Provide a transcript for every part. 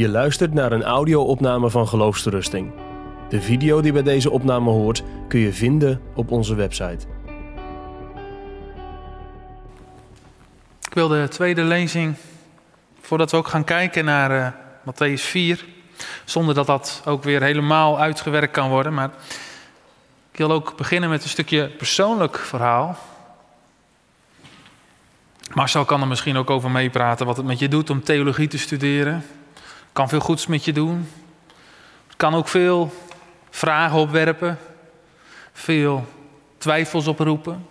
Je luistert naar een audio-opname van Geloofsterusting. De video die bij deze opname hoort kun je vinden op onze website. Ik wil de tweede lezing, voordat we ook gaan kijken naar uh, Matthäus 4, zonder dat dat ook weer helemaal uitgewerkt kan worden, maar ik wil ook beginnen met een stukje persoonlijk verhaal. Marcel kan er misschien ook over meepraten wat het met je doet om theologie te studeren. Kan veel goeds met je doen. Kan ook veel vragen opwerpen. Veel twijfels oproepen.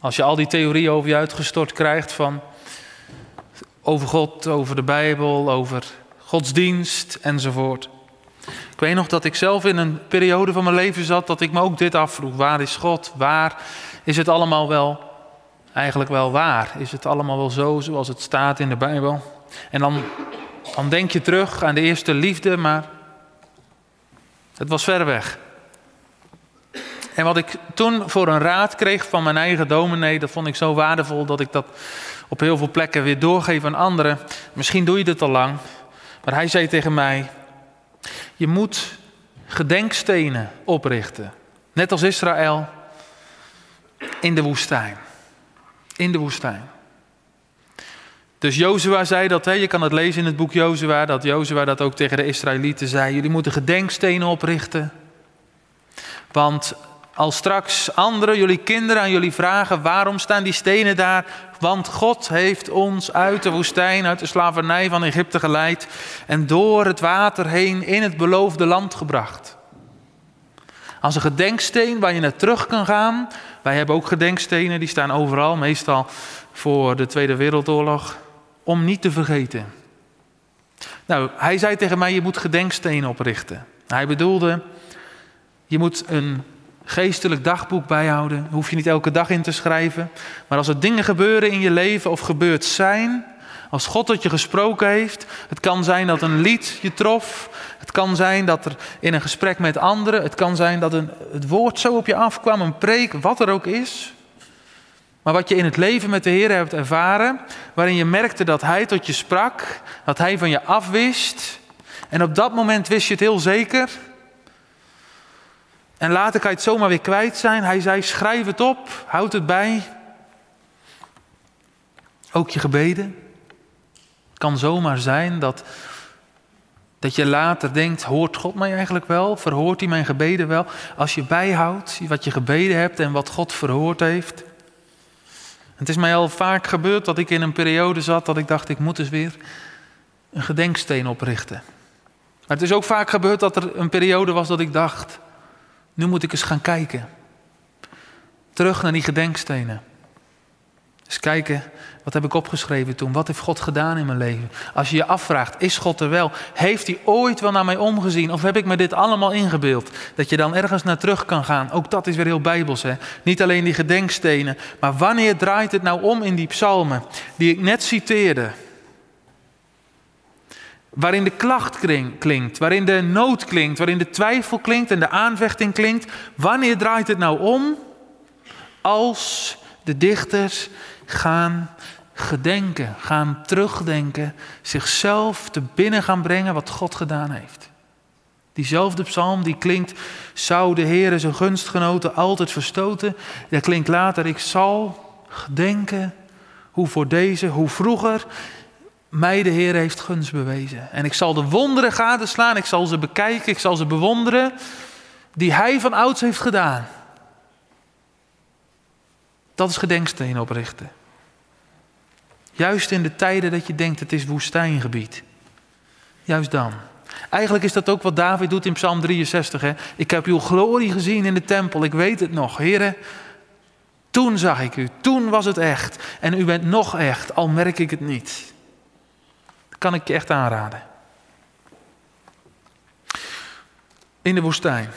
Als je al die theorieën over je uitgestort krijgt van over God, over de Bijbel, over godsdienst enzovoort. Ik weet nog dat ik zelf in een periode van mijn leven zat dat ik me ook dit afvroeg. Waar is God? Waar is het allemaal wel eigenlijk wel waar? Is het allemaal wel zo zoals het staat in de Bijbel? En dan, dan denk je terug aan de eerste liefde, maar het was ver weg. En wat ik toen voor een raad kreeg van mijn eigen dominee, dat vond ik zo waardevol dat ik dat op heel veel plekken weer doorgeef aan anderen. Misschien doe je dit al lang, maar hij zei tegen mij: Je moet gedenkstenen oprichten, net als Israël in de woestijn in de woestijn. Dus Jozua zei dat, hè, je kan het lezen in het boek Jozua, dat Jozua dat ook tegen de Israëlieten zei. Jullie moeten gedenkstenen oprichten. Want als straks anderen, jullie kinderen aan jullie vragen, waarom staan die stenen daar? Want God heeft ons uit de woestijn, uit de slavernij van Egypte geleid en door het water heen in het beloofde land gebracht. Als een gedenksteen waar je naar terug kan gaan. Wij hebben ook gedenkstenen, die staan overal, meestal voor de Tweede Wereldoorlog, om niet te vergeten. Nou, hij zei tegen mij, je moet gedenkstenen oprichten. Hij bedoelde, je moet een geestelijk dagboek bijhouden. hoef je niet elke dag in te schrijven. Maar als er dingen gebeuren in je leven of gebeurd zijn, als God tot je gesproken heeft, het kan zijn dat een lied je trof, het kan zijn dat er in een gesprek met anderen, het kan zijn dat een, het woord zo op je afkwam, een preek, wat er ook is. Maar wat je in het leven met de Heer hebt ervaren, waarin je merkte dat Hij tot je sprak, dat Hij van je afwist. En op dat moment wist je het heel zeker. En later kan je het zomaar weer kwijt zijn. Hij zei: schrijf het op, houd het bij. Ook je gebeden. Het kan zomaar zijn dat, dat je later denkt, hoort God mij eigenlijk wel? Verhoort hij mijn gebeden wel? Als je bijhoudt wat je gebeden hebt en wat God verhoord heeft. Het is mij al vaak gebeurd dat ik in een periode zat dat ik dacht, ik moet eens weer een gedenksteen oprichten. Maar het is ook vaak gebeurd dat er een periode was dat ik dacht, nu moet ik eens gaan kijken. Terug naar die gedenkstenen. Kijken, wat heb ik opgeschreven toen? Wat heeft God gedaan in mijn leven? Als je je afvraagt, is God er wel? Heeft hij ooit wel naar mij omgezien? Of heb ik me dit allemaal ingebeeld? Dat je dan ergens naar terug kan gaan. Ook dat is weer heel bijbels. Hè? Niet alleen die gedenkstenen. Maar wanneer draait het nou om in die psalmen die ik net citeerde? Waarin de klacht klinkt, waarin de nood klinkt, waarin de twijfel klinkt en de aanvechting klinkt. Wanneer draait het nou om? Als de dichters gaan gedenken, gaan terugdenken, zichzelf te binnen gaan brengen wat God gedaan heeft. Diezelfde psalm die klinkt, zou de Heer zijn gunstgenoten altijd verstoten. Dat klinkt later, ik zal gedenken hoe voor deze, hoe vroeger mij de Heer heeft gunst bewezen. En ik zal de wonderen gadeslaan, ik zal ze bekijken, ik zal ze bewonderen, die Hij van ouds heeft gedaan. Dat is gedenksteen oprichten. Juist in de tijden dat je denkt het is woestijngebied. Juist dan. Eigenlijk is dat ook wat David doet in Psalm 63. Hè? Ik heb uw glorie gezien in de tempel, ik weet het nog. Heren, toen zag ik u, toen was het echt. En u bent nog echt, al merk ik het niet. Dat kan ik je echt aanraden. In de woestijn.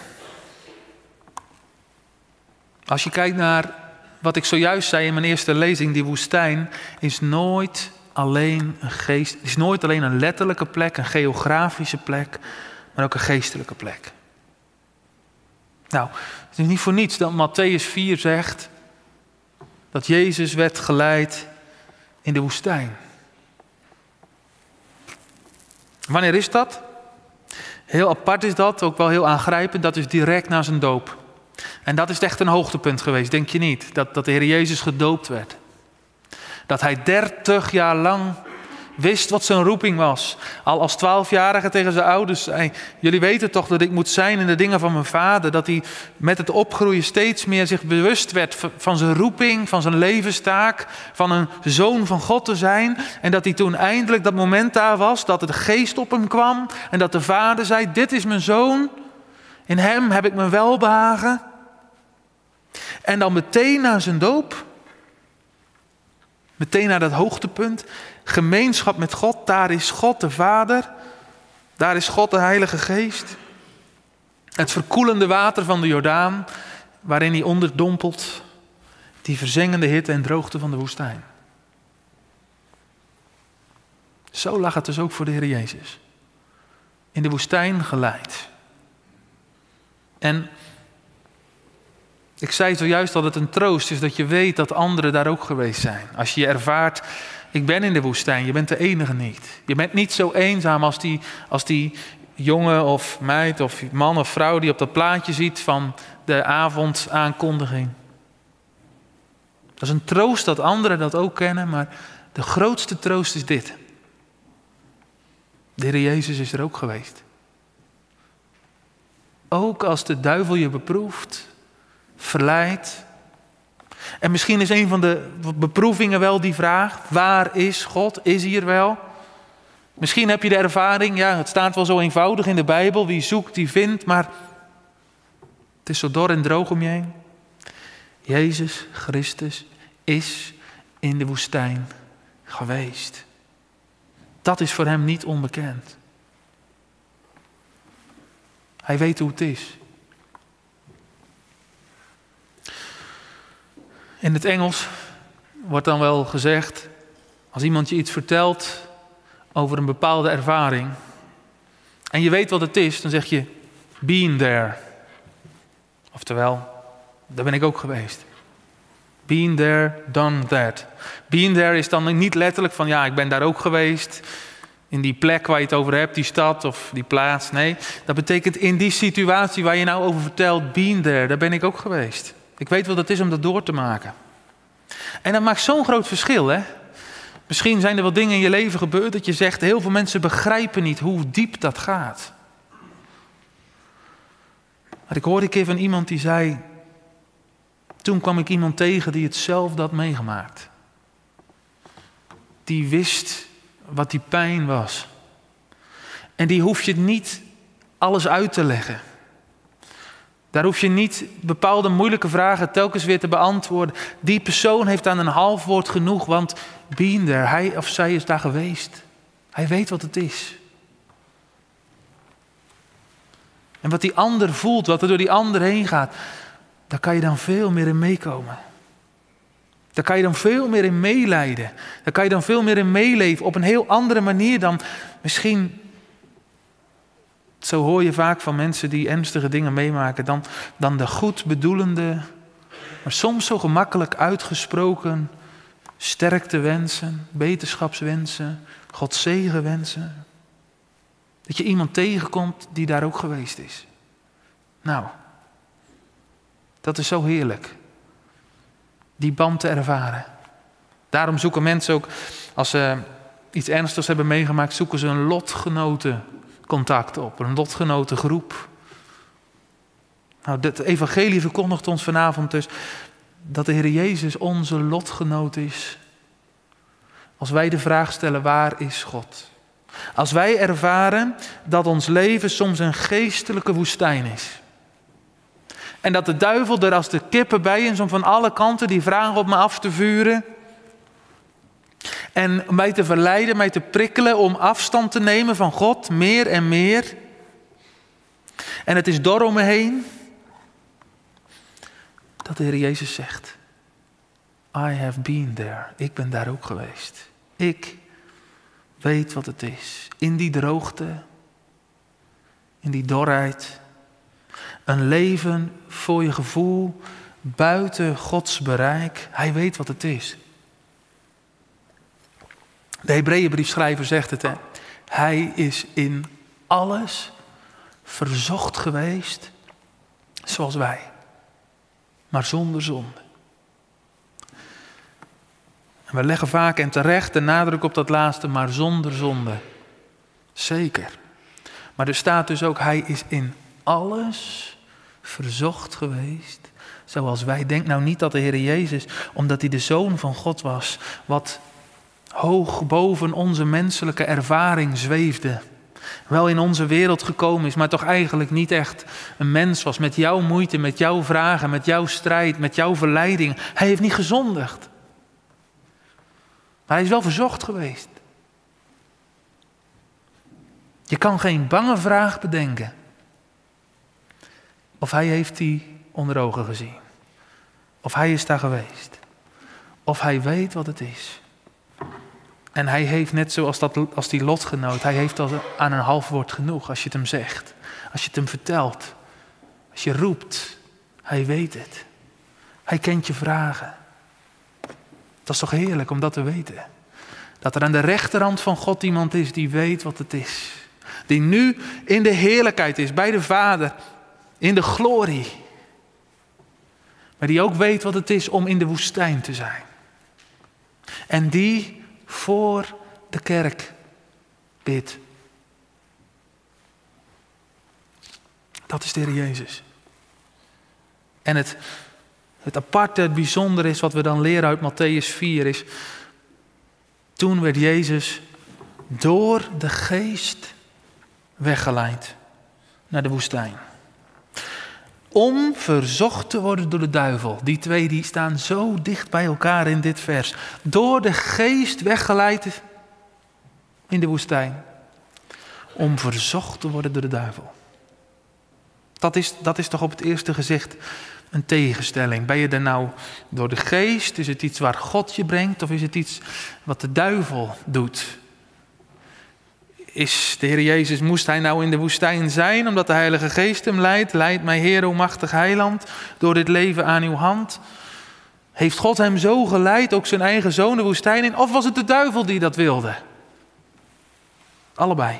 Als je kijkt naar wat ik zojuist zei in mijn eerste lezing, die woestijn is nooit alleen een geest, is nooit alleen een letterlijke plek, een geografische plek, maar ook een geestelijke plek. Nou, het is niet voor niets dat Matthäus 4 zegt dat Jezus werd geleid in de woestijn. Wanneer is dat? Heel apart is dat, ook wel heel aangrijpend. Dat is direct na zijn doop. En dat is echt een hoogtepunt geweest, denk je niet? Dat, dat de Heer Jezus gedoopt werd. Dat hij dertig jaar lang wist wat zijn roeping was. Al als twaalfjarige tegen zijn ouders zei: Jullie weten toch dat ik moet zijn in de dingen van mijn vader. Dat hij met het opgroeien steeds meer zich bewust werd van zijn roeping, van zijn levenstaak, van een zoon van God te zijn. En dat hij toen eindelijk dat moment daar was, dat de geest op hem kwam. En dat de vader zei: Dit is mijn zoon. In hem heb ik mijn welbehagen. En dan meteen na zijn doop, meteen naar dat hoogtepunt, gemeenschap met God, daar is God de Vader, daar is God de Heilige Geest. Het verkoelende water van de Jordaan, waarin hij onderdompelt, die verzengende hitte en droogte van de woestijn. Zo lag het dus ook voor de Heer Jezus. In de woestijn geleid. En ik zei zojuist dat het een troost is dat je weet dat anderen daar ook geweest zijn. Als je je ervaart, ik ben in de woestijn, je bent de enige niet. Je bent niet zo eenzaam als die, als die jongen of meid of man of vrouw die op dat plaatje ziet van de avondaankondiging. Dat is een troost dat anderen dat ook kennen, maar de grootste troost is dit. De Heer Jezus is er ook geweest. Ook als de duivel je beproeft, verleidt. En misschien is een van de beproevingen wel die vraag: waar is God? Is hij er wel? Misschien heb je de ervaring, ja, het staat wel zo eenvoudig in de Bijbel: wie zoekt, die vindt, maar het is zo dor en droog om je heen. Jezus Christus is in de woestijn geweest. Dat is voor hem niet onbekend. Hij weet hoe het is. In het Engels wordt dan wel gezegd, als iemand je iets vertelt over een bepaalde ervaring en je weet wat het is, dan zeg je been there. Oftewel, daar ben ik ook geweest. Been there, done that. Been there is dan niet letterlijk van ja, ik ben daar ook geweest. In die plek waar je het over hebt, die stad of die plaats. Nee, dat betekent in die situatie waar je nou over vertelt, been there, daar ben ik ook geweest. Ik weet wat het is om dat door te maken. En dat maakt zo'n groot verschil, hè? Misschien zijn er wel dingen in je leven gebeurd dat je zegt, heel veel mensen begrijpen niet hoe diep dat gaat. Maar ik hoorde een keer van iemand die zei, toen kwam ik iemand tegen die hetzelfde had meegemaakt. Die wist wat die pijn was. En die hoef je niet alles uit te leggen. Daar hoef je niet bepaalde moeilijke vragen telkens weer te beantwoorden. Die persoon heeft aan een half woord genoeg, want being there, hij of zij is daar geweest. Hij weet wat het is. En wat die ander voelt, wat er door die ander heen gaat, daar kan je dan veel meer in meekomen. Daar kan je dan veel meer in meeleiden. Daar kan je dan veel meer in meeleven op een heel andere manier dan misschien zo hoor je vaak van mensen die ernstige dingen meemaken, dan, dan de goed bedoelende, maar soms zo gemakkelijk uitgesproken sterkte wensen, beterschapswensen, Gods wensen. Dat je iemand tegenkomt die daar ook geweest is. Nou, dat is zo heerlijk. Die band te ervaren. Daarom zoeken mensen ook, als ze iets ernstigs hebben meegemaakt, zoeken ze een lotgenoten contact op, een lotgenotengroep. Nou, het evangelie verkondigt ons vanavond dus dat de Heer Jezus onze lotgenoot is. Als wij de vraag stellen, waar is God? Als wij ervaren dat ons leven soms een geestelijke woestijn is. En dat de duivel er als de kippen bij is om van alle kanten die vragen op me af te vuren. En mij te verleiden, mij te prikkelen om afstand te nemen van God, meer en meer. En het is door om me heen. Dat de Heer Jezus zegt, I have been there. Ik ben daar ook geweest. Ik weet wat het is. In die droogte, in die dorheid. Een leven voor je gevoel buiten Gods bereik. Hij weet wat het is. De Hebreeënbriefschrijver zegt het, hè? Hij is in alles verzocht geweest zoals wij, maar zonder zonde. En we leggen vaak en terecht de nadruk op dat laatste, maar zonder zonde. Zeker. Maar er staat dus ook, hij is in alles verzocht geweest zoals wij. Denk nou niet dat de Heer Jezus, omdat hij de Zoon van God was, wat hoog boven onze menselijke ervaring zweefde. Wel in onze wereld gekomen is, maar toch eigenlijk niet echt een mens was. Met jouw moeite, met jouw vragen, met jouw strijd, met jouw verleiding. Hij heeft niet gezondigd. Maar hij is wel verzocht geweest. Je kan geen bange vraag bedenken. Of hij heeft die onder ogen gezien. Of hij is daar geweest. Of hij weet wat het is. En hij heeft net zoals dat, als die lotgenoot, hij heeft al aan een half woord genoeg als je het hem zegt. Als je het hem vertelt. Als je roept. Hij weet het. Hij kent je vragen. Dat is toch heerlijk om dat te weten. Dat er aan de rechterhand van God iemand is die weet wat het is. Die nu in de heerlijkheid is, bij de Vader, in de glorie. Maar die ook weet wat het is om in de woestijn te zijn. En die voor de kerk bidt. Dat is de Heer Jezus. En het, het aparte, het bijzondere is wat we dan leren uit Matthäus 4 is. Toen werd Jezus door de geest weggeleid naar de woestijn om verzocht te worden door de duivel. Die twee die staan zo dicht bij elkaar in dit vers. Door de geest weggeleid in de woestijn. Om verzocht te worden door de duivel. Dat is, dat is toch op het eerste gezicht een tegenstelling. Ben je er nou door de geest? Is het iets waar God je brengt? Of is het iets wat de duivel doet? Is de Heer Jezus, moest hij nou in de woestijn zijn omdat de Heilige Geest hem leidt? Leidt mij Heer, o machtig heiland, door dit leven aan uw hand? Heeft God hem zo geleid, ook zijn eigen zoon de woestijn in? Of was het de duivel die dat wilde? Allebei.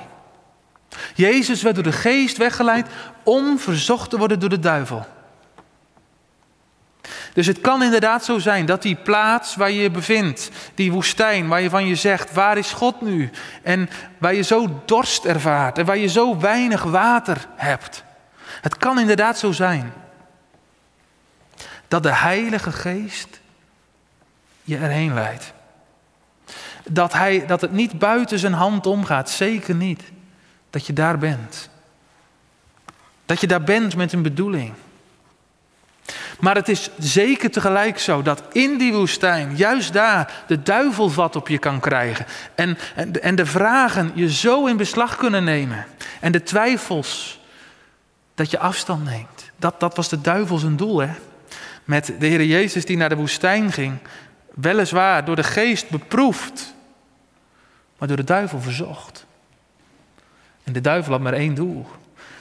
Jezus werd door de geest weggeleid om verzocht te worden door de duivel. Dus het kan inderdaad zo zijn dat die plaats waar je je bevindt, die woestijn waar je van je zegt, waar is God nu? En waar je zo dorst ervaart en waar je zo weinig water hebt. Het kan inderdaad zo zijn dat de Heilige Geest je erheen leidt. Dat, hij, dat het niet buiten zijn hand omgaat, zeker niet. Dat je daar bent. Dat je daar bent met een bedoeling. Maar het is zeker tegelijk zo dat in die woestijn, juist daar, de duivel vat op je kan krijgen. En, en, en de vragen je zo in beslag kunnen nemen. En de twijfels, dat je afstand neemt. Dat, dat was de duivel zijn doel, hè. Met de Heer Jezus die naar de woestijn ging. Weliswaar door de geest beproefd, maar door de duivel verzocht. En de duivel had maar één doel.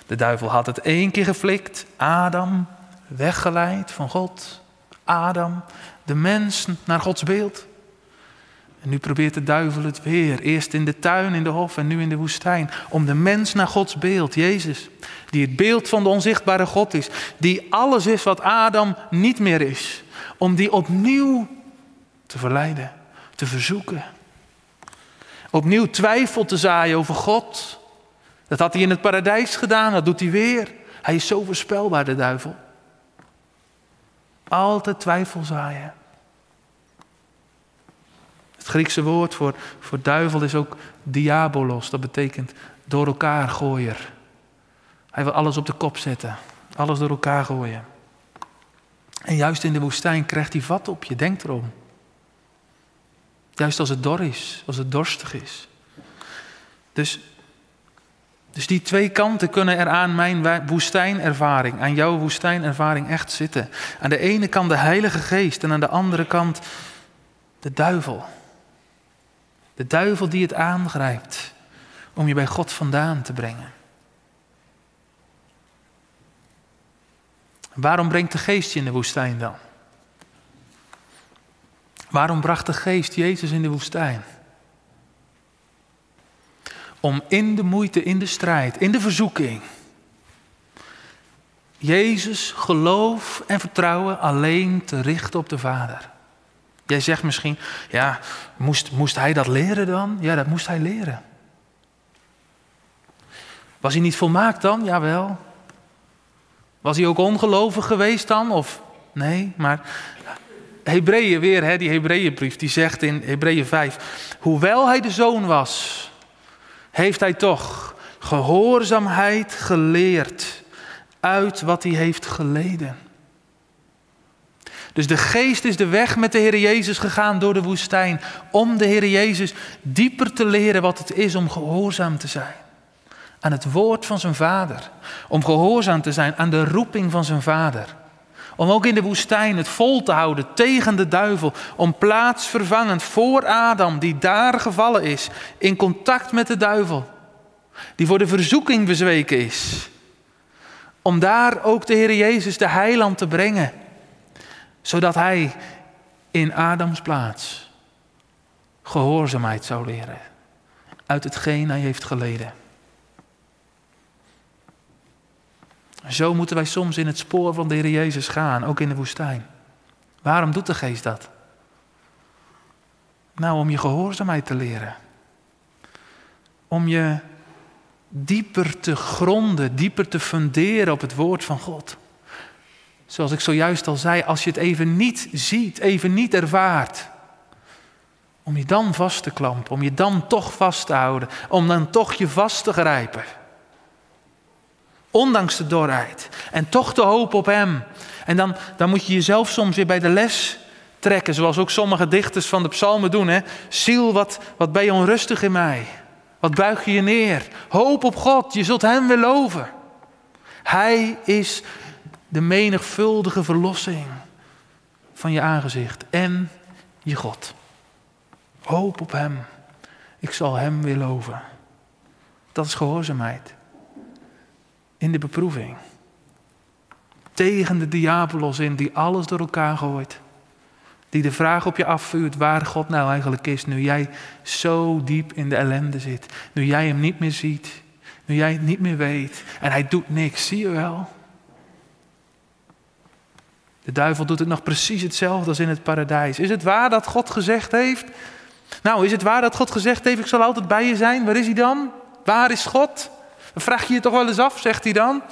De duivel had het één keer geflikt. Adam, weggeleid van God. Adam, de mens naar Gods beeld. En nu probeert de duivel het weer. Eerst in de tuin, in de hof en nu in de woestijn. Om de mens naar Gods beeld, Jezus. Die het beeld van de onzichtbare God is. Die alles is wat Adam niet meer is. Om die opnieuw te verleiden, te verzoeken. Opnieuw twijfel te zaaien over God. Dat had hij in het paradijs gedaan, dat doet hij weer. Hij is zo voorspelbaar, de duivel. Altijd twijfel zaaien. Het Griekse woord voor, voor duivel is ook diabolos. Dat betekent door elkaar gooier. Hij wil alles op de kop zetten. Alles door elkaar gooien. En juist in de woestijn krijgt hij vat op je. Denk erom. Juist als het dor is, als het dorstig is. Dus dus die twee kanten kunnen er aan mijn woestijnervaring, aan jouw woestijnervaring echt zitten. Aan de ene kant de Heilige Geest en aan de andere kant de duivel. De duivel die het aangrijpt om je bij God vandaan te brengen. Waarom brengt de geest je in de woestijn dan? Waarom bracht de geest Jezus in de woestijn? Om in de moeite, in de strijd, in de verzoeking, Jezus geloof en vertrouwen alleen te richten op de Vader. Jij zegt misschien, ja, moest, moest hij dat leren dan? Ja, dat moest hij leren. Was hij niet volmaakt dan? Jawel. Was hij ook ongelovig geweest dan? Of nee, maar Hebreeën weer, hè, die Hebreeënbrief, die zegt in Hebreeën 5, hoewel hij de zoon was, heeft hij toch gehoorzaamheid geleerd uit wat hij heeft geleden. Dus de geest is de weg met de Heer Jezus gegaan door de woestijn. Om de Heer Jezus dieper te leren wat het is om gehoorzaam te zijn. Aan het woord van zijn vader. Om gehoorzaam te zijn aan de roeping van zijn vader. Om ook in de woestijn het vol te houden tegen de duivel. Om plaatsvervangend voor Adam, die daar gevallen is, in contact met de duivel. Die voor de verzoeking bezweken is. Om daar ook de Heer Jezus, de heiland, te brengen zodat hij in Adams plaats gehoorzaamheid zou leren uit hetgeen hij heeft geleden. Zo moeten wij soms in het spoor van de Heer Jezus gaan, ook in de woestijn. Waarom doet de geest dat? Nou, om je gehoorzaamheid te leren. Om je dieper te gronden, dieper te funderen op het woord van God. Zoals ik zojuist al zei, als je het even niet ziet, even niet ervaart. Om je dan vast te klampen, om je dan toch vast te houden, om dan toch je vast te grijpen. Ondanks de dorheid. En toch te hopen op Hem. En dan, dan moet je jezelf soms weer bij de les trekken, zoals ook sommige dichters van de psalmen doen. Hè? Ziel, wat, wat ben je onrustig in mij? Wat buig je je neer? Hoop op God, je zult Hem weer loven. Hij is de menigvuldige verlossing van je aangezicht en je God. Hoop op Hem. Ik zal Hem weer loven. Dat is gehoorzaamheid. In de beproeving. Tegen de diabolos in die alles door elkaar gooit. Die de vraag op je afvuurt waar God nou eigenlijk is. Nu jij zo diep in de ellende zit. Nu jij Hem niet meer ziet. Nu jij het niet meer weet. En Hij doet niks. Zie je wel? De duivel doet het nog precies hetzelfde als in het paradijs. Is het waar dat God gezegd heeft? Nou, is het waar dat God gezegd heeft: Ik zal altijd bij je zijn? Waar is hij dan? Waar is God? Vraag je je toch wel eens af, zegt hij dan.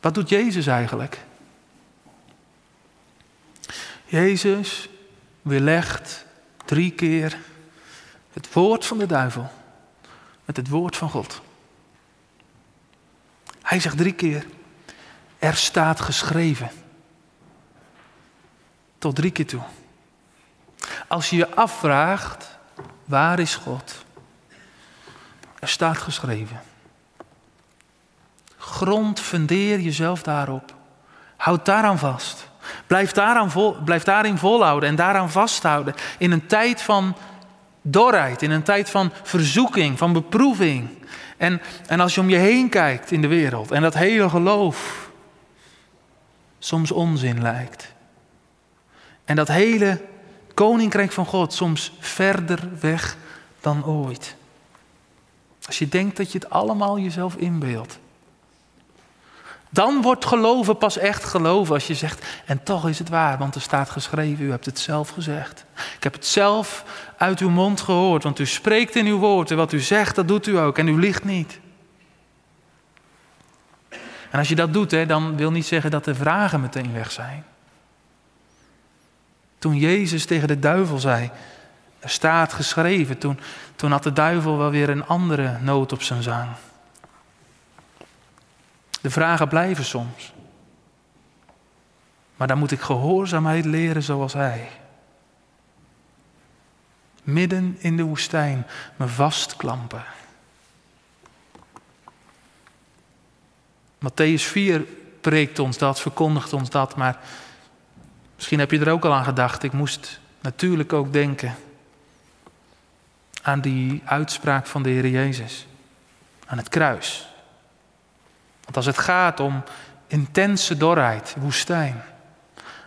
Wat doet Jezus eigenlijk? Jezus weerlegt drie keer het woord van de duivel met het woord van God. Hij zegt drie keer: er staat geschreven. Tot drie keer toe. Als je je afvraagt, waar is God? Er staat geschreven. Grond, fundeer jezelf daarop. Houd daaraan vast. Blijf, daaraan vol, blijf daarin volhouden en daaraan vasthouden. In een tijd van dorheid, in een tijd van verzoeking, van beproeving. En, en als je om je heen kijkt in de wereld en dat hele geloof soms onzin lijkt. En dat hele koninkrijk van God soms verder weg dan ooit. Als je denkt dat je het allemaal jezelf inbeeldt. Dan wordt geloven pas echt geloven als je zegt, en toch is het waar, want er staat geschreven, u hebt het zelf gezegd. Ik heb het zelf uit uw mond gehoord, want u spreekt in uw woord en wat u zegt, dat doet u ook en u ligt niet. En als je dat doet, hè, dan wil niet zeggen dat de vragen meteen weg zijn. Toen Jezus tegen de duivel zei, er staat geschreven, toen, toen had de duivel wel weer een andere noot op zijn zang. De vragen blijven soms. Maar dan moet ik gehoorzaamheid leren zoals hij. Midden in de woestijn me vastklampen. Matthäus 4 preekt ons dat, verkondigt ons dat, maar misschien heb je er ook al aan gedacht. Ik moest natuurlijk ook denken aan die uitspraak van de Heer Jezus, aan het kruis. Want als het gaat om intense dorheid, woestijn,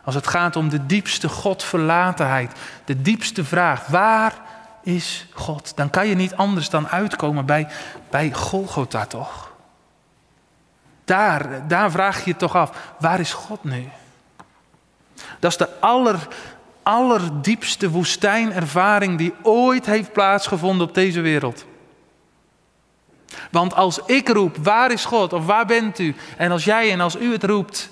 als het gaat om de diepste Godverlatenheid, de diepste vraag, waar is God. Dan kan je niet anders dan uitkomen bij, bij Golgotha toch? Daar, daar vraag je je toch af, waar is God nu? Dat is de aller, allerdiepste woestijnervaring die ooit heeft plaatsgevonden op deze wereld. Want als ik roep, waar is God of waar bent u? En als jij en als u het roept,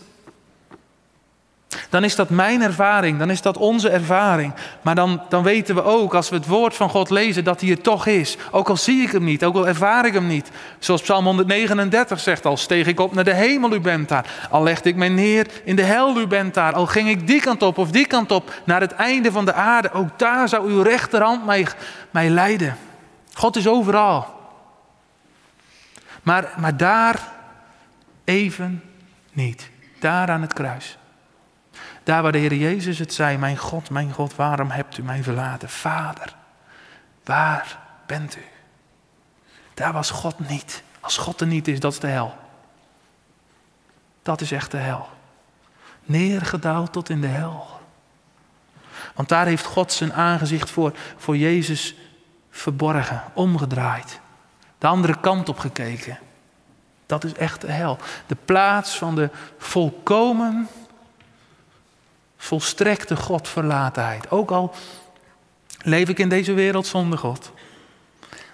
dan is dat mijn ervaring, dan is dat onze ervaring. Maar dan, dan weten we ook, als we het woord van God lezen, dat hij er toch is. Ook al zie ik hem niet, ook al ervaar ik hem niet. Zoals Psalm 139 zegt, al steeg ik op naar de hemel, u bent daar. Al legde ik mij neer in de hel, u bent daar. Al ging ik die kant op of die kant op, naar het einde van de aarde. Ook daar zou uw rechterhand mij, mij leiden. God is overal. Maar, maar daar even niet. Daar aan het kruis. Daar waar de Heer Jezus het zei, mijn God, mijn God, waarom hebt u mij verlaten? Vader, waar bent u? Daar was God niet. Als God er niet is, dat is de hel. Dat is echt de hel. Neergedaald tot in de hel. Want daar heeft God zijn aangezicht voor, voor Jezus verborgen, omgedraaid. De andere kant op gekeken. Dat is echt de hel. De plaats van de volkomen volstrekte Godverlatenheid. Ook al leef ik in deze wereld zonder God.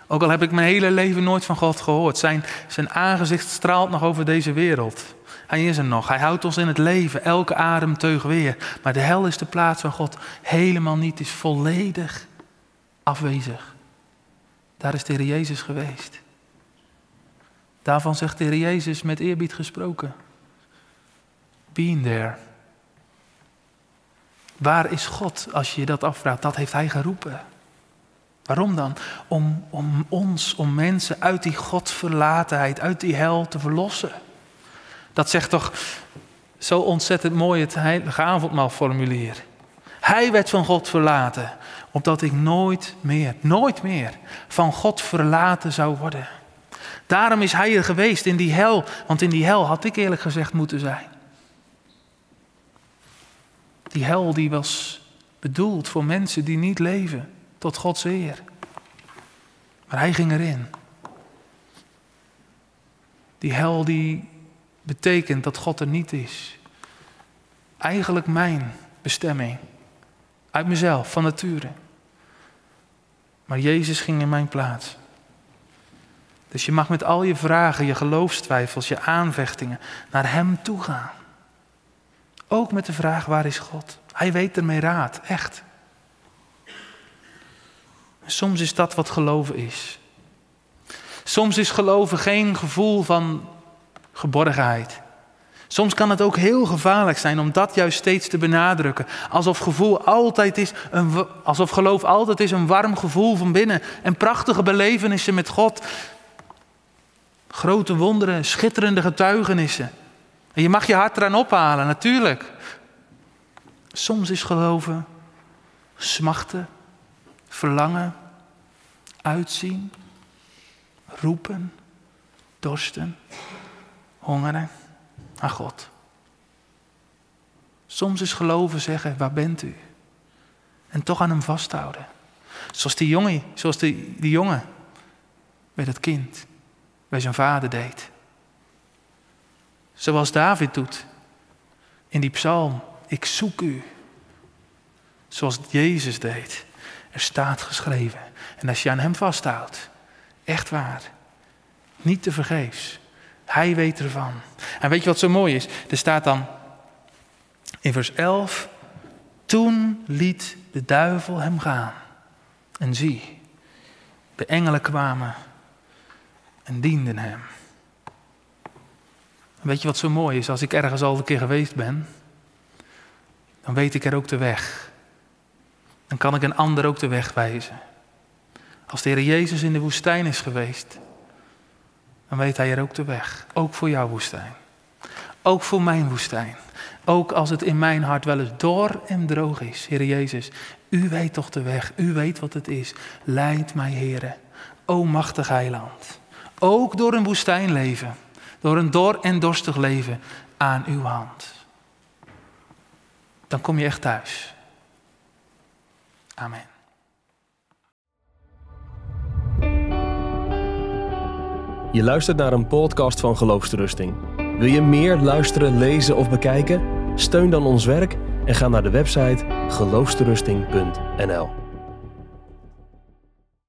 Ook al heb ik mijn hele leven nooit van God gehoord. Zijn, zijn aangezicht straalt nog over deze wereld. Hij is er nog. Hij houdt ons in het leven. Elke ademteug weer. Maar de hel is de plaats waar God helemaal niet is. Volledig afwezig. Daar is de Heer Jezus geweest. Daarvan zegt de Heer Jezus met eerbied gesproken. Being there. Waar is God als je je dat afvraagt? Dat heeft Hij geroepen. Waarom dan? Om, om ons, om mensen uit die Godverlatenheid, uit die hel te verlossen. Dat zegt toch zo ontzettend mooi het heilige avondmaalformulier. Hij werd van God verlaten, opdat ik nooit meer, nooit meer van God verlaten zou worden. Daarom is hij er geweest in die hel, want in die hel had ik eerlijk gezegd moeten zijn. Die hel die was bedoeld voor mensen die niet leven tot Gods eer. Maar hij ging erin. Die hel die betekent dat God er niet is. Eigenlijk mijn bestemming. Uit mezelf, van nature. Maar Jezus ging in mijn plaats. Dus je mag met al je vragen, je geloofstwijfels, je aanvechtingen naar Hem toe gaan. Ook met de vraag, waar is God? Hij weet ermee raad, echt. Soms is dat wat geloven is. Soms is geloven geen gevoel van geborgenheid. Soms kan het ook heel gevaarlijk zijn om dat juist steeds te benadrukken. Alsof gevoel altijd is, een, alsof geloof altijd is een warm gevoel van binnen. En prachtige belevenissen met God. Grote wonderen, schitterende getuigenissen. En je mag je hart eraan ophalen, natuurlijk. Soms is geloven smachten, verlangen, uitzien, roepen, dorsten, hongeren naar God. Soms is geloven zeggen, waar bent u? En toch aan hem vasthouden. Zoals die jongen, zoals die, die jongen bij dat kind, bij zijn vader deed. Zoals David doet in die psalm. Ik zoek u. Zoals Jezus deed. Er staat geschreven. En als je aan hem vasthoudt, echt waar, niet te vergeefs. Hij weet ervan. En weet je wat zo mooi is? Er staat dan in vers 11. Toen liet de duivel hem gaan. En zie, de engelen kwamen en dienden hem. Weet je wat zo mooi is? Als ik ergens al een keer geweest ben, dan weet ik er ook de weg. Dan kan ik een ander ook de weg wijzen. Als de Heer Jezus in de woestijn is geweest, dan weet Hij er ook de weg. Ook voor jouw woestijn. Ook voor mijn woestijn. Ook als het in mijn hart wel eens dor en droog is. Heer Jezus, U weet toch de weg. U weet wat het is. Leid mij, Heer. O machtig heiland. Ook door een woestijn leven door een dor en dorstig leven aan uw hand. Dan kom je echt thuis. Amen. Je luistert naar een podcast van Geloofsterusting. Wil je meer luisteren, lezen of bekijken? Steun dan ons werk en ga naar de website geloofsterusting.nl.